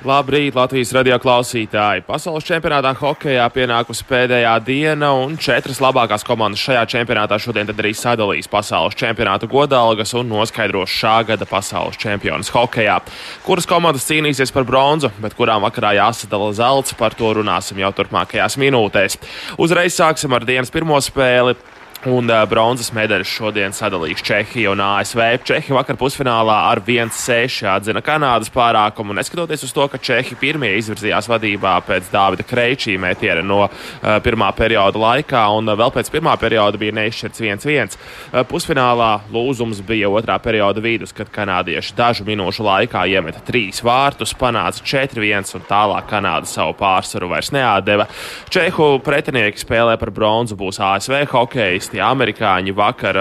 Labrīt, Latvijas radio klausītāji! Pasaules čempionātā hokeja pienākusi pēdējā diena, un četras labākās komandas šajā čempionātā šodien arī sadalīs pasaules čempionāta godalgas un noskaidros šā gada pasaules čempionus hokejā. Kuras komandas cīnīsies par bronzu, bet kurām vakarā jāsadala zelts, par to runāsim jau turpmākajās minūtēs. Uzreiz sāksim ar dienas pirmo spēli. Un uh, bronzas medaļas šodien sadalīs Čehija un ASV. Čehija vakar pusfinālā ar 1-6 atzina Kanādas pārākumu. Neskatoties uz to, ka Čehi pirmie izvirzījās vadībā pēc Dāvida Kreičī metiena no uh, pirmā perioda laikā, un uh, vēl pēc pirmā perioda bija neizšķirts 1-1. Uh, pusfinālā lūzums bija otrā perioda vidus, kad kanādieši dažu minūšu laikā iemeta trīs vārtus, panāca 4-1 un tālāk Kanāda savu pārsvaru vairs neatdeva. Čehu pretinieki spēlē par bronzu būs ASV hokejs tie amerikāņi vakar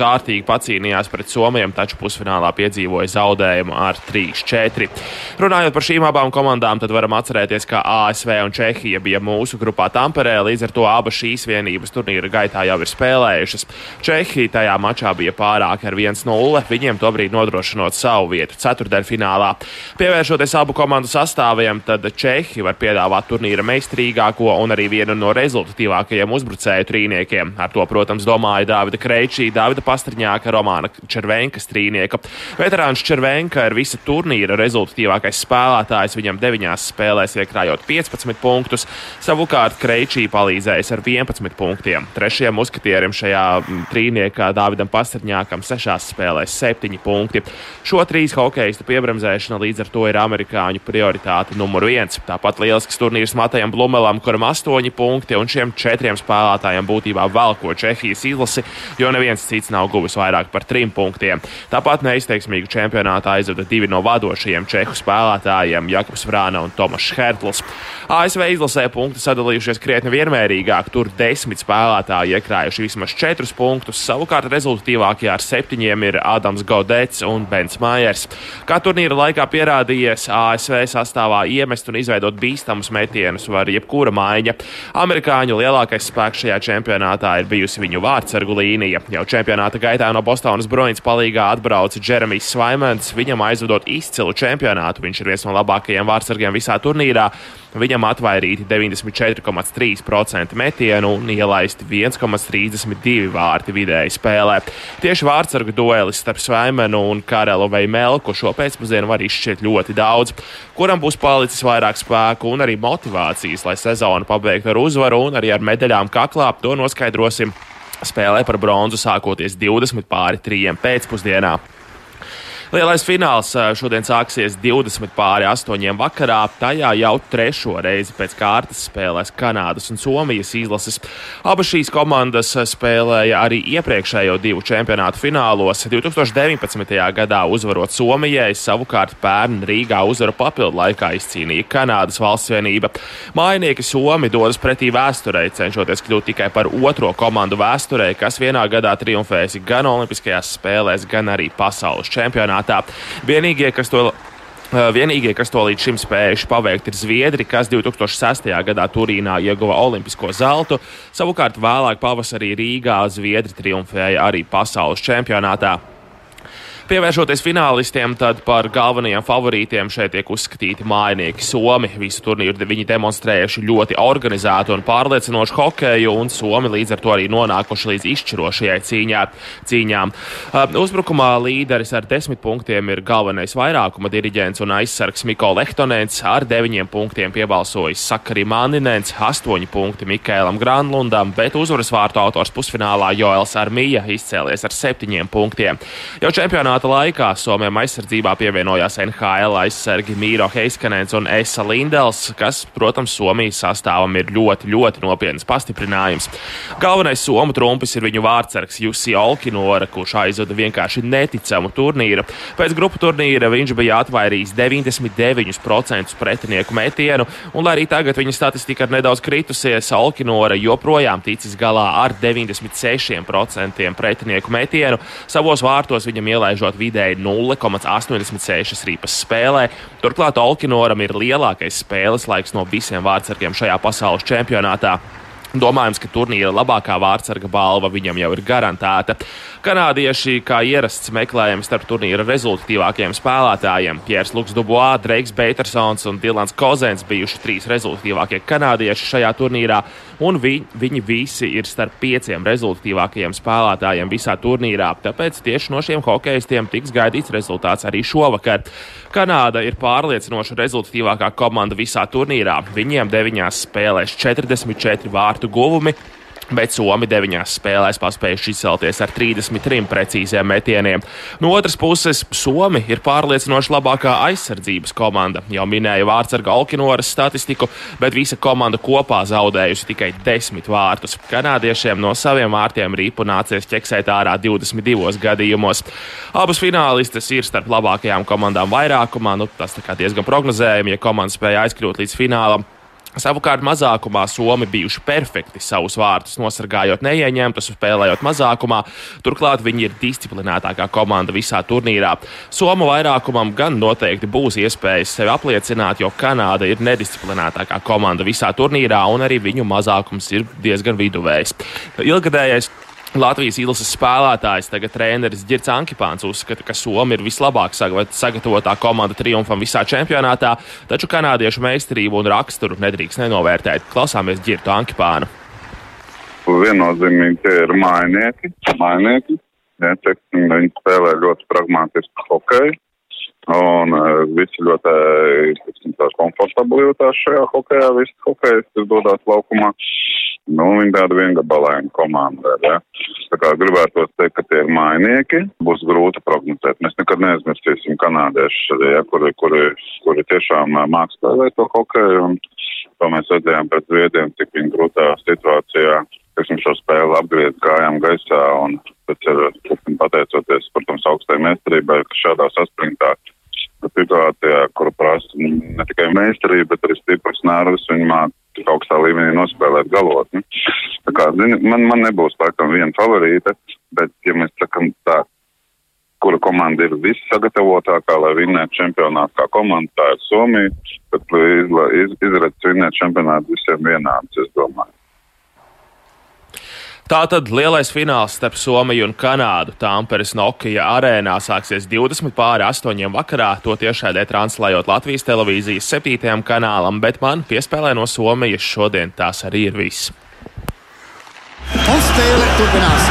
kārtīgi pacīnījās pret Somijam, taču pusfinālā piedzīvoja zaudējumu ar 3-4. Runājot par šīm abām komandām, tad varam atcerēties, ka ASV un Čehija bija mūsu grupā Tamperē, līdz ar to abas šīs vienības turnīra gaitā jau ir spēlējušas. Čehija tajā mačā bija pārāka ar 1-0, viņiem tobrīd nodrošinot savu vietu ceturdaļfinālā. Pievēršoties abu komandu sastāviem, tad Čehi var piedāvāt turnīra meistarīgāko un arī vienu no rezultatīvākajiem uzbrucēju trīniekiem. Ar to, protams, domāja Dāvida Kreičī, Dāvida Pastrņāka, Romāna Červenka strīnieka. Veterāns Červenka ir visa turnīra rezultatīvākais spēlētājs. Viņam deviņās spēlēs iekrājot 15 punktus, savukārt Kreičī palīdzējis ar 11 punktiem. Trešajam uzskatierim šajā trīniekā Dāvidam Pastrņākam sešās spēlēs 7 punkti. Šo trīs hokeistu piebremzēšana līdz ar to ir amerikāņu prioritāte numur viens. Tāpat lielisks turnīrs Matajam Blumelam, kuram 8 punkti, un šiem četriem spēlētājiem būtībā velko Čehijas izlasi, jo neviens cits nav guvis vairāk par trim punktiem. Tāpat neizteiksmīgu čempionātā aizvada divi no vadošajiem čehu spēlētājiem - Jakobs Vrāna un Tomašs Hertls. ASV izlasē punkti sadalījušies krietni vienmērīgāk. Tur desmit spēlētāji iekrājuši vismaz četrus punktus. Savukārt rezultatīvākie ar septiņiem ir Ādams Gaudets un Bens Mājers. Kā turnīra laikā pierādījies, ASV sastāvā iemest un izveidot bīstamus metienus var jebkura maiņa. Amerikāņu lielākais spēks šajā čempionātā ir bijusi viņu vārdsargu līnija. Jau čempionāta gaitā no Bostonas Bruins palīgā atbrauca Jeremijs Svaimans. Viņam aizvedot izcilu čempionātu, viņš ir viens no labākajiem vārdsargiem visā turnīrā. Viņam atvairīti 94,3% metienu un ielaisti 1,32 vārti vidēji spēlē. Tieši vārdsargu duelis starp Svaimanu un Karelu vai Melku šo pēcpusdienu var izšķirt ļoti daudz, kuram būs palicis vairāk spēku un arī motivācijas, lai sezonu pabeigtu ar uzvaru un arī ar medaļām kaklā. To noskaidrosim spēlē par bronzu sākoties 20 pāri 3 pēcpusdienā. Lielais fināls šodien sāksies 20 pāri 8 vakarā. Tajā jau trešo reizi pēc kārtas spēlēs Kanādas un Somijas izlases. Abas šīs komandas spēlēja arī iepriekšējo divu čempionātu finālos. 2019. gadā uzvarot Somijai, savukārt pērn Rīgā uzvaru papildu laikā izcīnīja Kanādas valsts vienība. Mājinieki Somi dodas pretī vēsturei, cenšoties kļūt tikai par otro komandu vēsturē, kas vienā gadā triumfējusi gan Olimpiskajās spēlēs, gan arī pasaules čempionātā čempionātā. Vienīgie, kas to Vienīgie, kas to līdz šim spējuši paveikt, ir Zviedri, kas 2006. gadā Turīnā ieguva olimpisko zeltu. Savukārt vēlāk pavasarī Rīgā Zviedri triumfēja arī pasaules čempionātā. Pievēršoties finālistiem, tad par galvenajiem favorītiem šeit tiek uzskatīti mājinieki Somi. Visu turnīru viņi demonstrējuši ļoti organizētu un pārliecinošu hokeju, un Somi līdz ar to arī nonākuši līdz izšķirošajai cīņā, cīņām. Uzbrukumā līderis ar desmit punktiem ir galvenais vairākuma diriģents un aizsargs Miko Lehtonens. Ar deviņiem punktiem piebalsojis Sakari Maninens, astoņi punkti Mikēlam Granlundam, bet uzvaras vārtu autors pusfinālā Joels Armija izcēlies ar septiņiem punktiem. Jau čempionātā čempionāta laikā Somijam aizsardzībā pievienojās NHL aizsargi Mīro Heiskanens un Esa Lindels, kas, protams, Somijas sastāvam ir ļoti, ļoti nopietns pastiprinājums. Galvenais Somu trumpis ir viņu vārdsargs Jussi Olkinora, kurš aizvada vienkārši neticamu turnīru. Pēc grupu turnīra viņš bija atvairījis 99% pretinieku metienu, un lai arī tagad viņa statistika ir nedaudz kritusies, Olkinora joprojām ticis galā ar 96% pretinieku metienu. Savos vārtos viņam ielaižot vidēji 0,86 ripas spēlē. Turklāt Olkinoram ir lielākais spēles laiks no visiem vārdsargiem šajā pasaules čempionātā. Domājams, ka turnīra labākā vārdsarga balva viņam jau ir garantēta. Kanādieši, kā ierasts, meklējami starp turnīra rezultatīvākajiem spēlētājiem. Piers Luks Dubois, Dreiks Petersons un Dilans Kozens bijuši trīs rezultatīvākie kanādieši šajā turnīrā, un vi, viņi visi ir starp pieciem rezultatīvākajiem spēlētājiem visā turnīrā. Tāpēc tieši no šiem hokeistiem tiks gaidīts rezultāts arī šovakar. Kanāda ir pārliecinoša rezultatīvākā komanda visā turnīrā. Viņiem deviņās spēlēs 44 vārtu guvumi bet Somi deviņās spēlēs paspējuši izcelties ar 33 precīziem metieniem. No otras puses, Somi ir pārliecinoši labākā aizsardzības komanda. Jau minēja vārdsarga Alkinoras statistiku, bet visa komanda kopā zaudējusi tikai 10 vārtus. Kanādiešiem no saviem vārtiem rīpu nācies ķeksēt ārā 22 gadījumos. Abas finālistes ir starp labākajām komandām vairākumā. Nu, tas diezgan prognozējami, ja komanda spēja aizkļūt līdz finālam. Savukārt mazākumā Somi bijuši perfekti savus vārtus nosargājot neieņemtus, spēlējot mazākumā. Turklāt viņi ir disciplinētākā komanda visā turnīrā. Somu vairākumam gan noteikti būs iespējas sevi apliecināt, jo Kanāda ir nedisciplinētākā komanda visā turnīrā, un arī viņu mazākums ir diezgan viduvējs. Ilgadējais Latvijas izlases spēlētājs, tagad treneris Girts Ankipāns, uzskata, ka Somija ir vislabāk sagatavotā komanda triumfam visā čempionātā, taču kanādiešu meistarību un raksturu nedrīkst nenovērtēt. Klausāmies Girtu Ankipānu. Viennozīmīgi tie ir mainieki. mainieki. Ja, viņi spēlē ļoti pragmatiski hokeju. Un uh, visi ļoti tiksim, komfortabli jūtās šajā hokeja. Visi hokejisti dodas laukumā. Nu, viņi tāda viengabalaina komanda. Ja. Tā kā gribētu teikt, ka tie ir mainieki, būs grūti prognozēt. Mēs nekad neaizmirsīsim kanādiešus, ja, kuri, kuri, kuri tiešām māk spēlēt to hokeju. Un to mēs redzējām pēc viediem, cik viņi grūtā situācijā, viņam šo spēli apgriez kājām gaisā. Un pēc ir, pateicoties, protams, augstai meistarībai, ka šādā saspringtā situācijā, kur prasa ne tikai meistarība, bet arī stiprs nervus, viņi māk tik augstā līmenī nospēlēt galotni. Tā kā, zini, man, man nebūs laikam viena favorīta, bet, ja mēs sakam tā, kura komanda ir vissagatavotākā, lai vinnētu čempionātu kā komanda, tā ir Somija, bet iz, izredz vinnēt čempionātu visiem vienāds, es domāju. Tātad lielais fināls starp Somiju un Kanādu Tāmperes Nokia arēnā sāksies 20 pāri 8 vakarā. To tiešraidē translējot Latvijas televīzijas 7. kanālam, bet man piespēlē no Somijas šodien tās arī ir viss. Un spēle turpinās.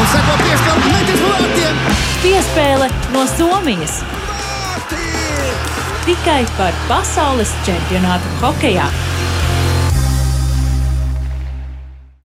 Un seko piespēle metis vārtiem. Piespēle no Somijas. Tikai par pasaules čempionātu hokejā.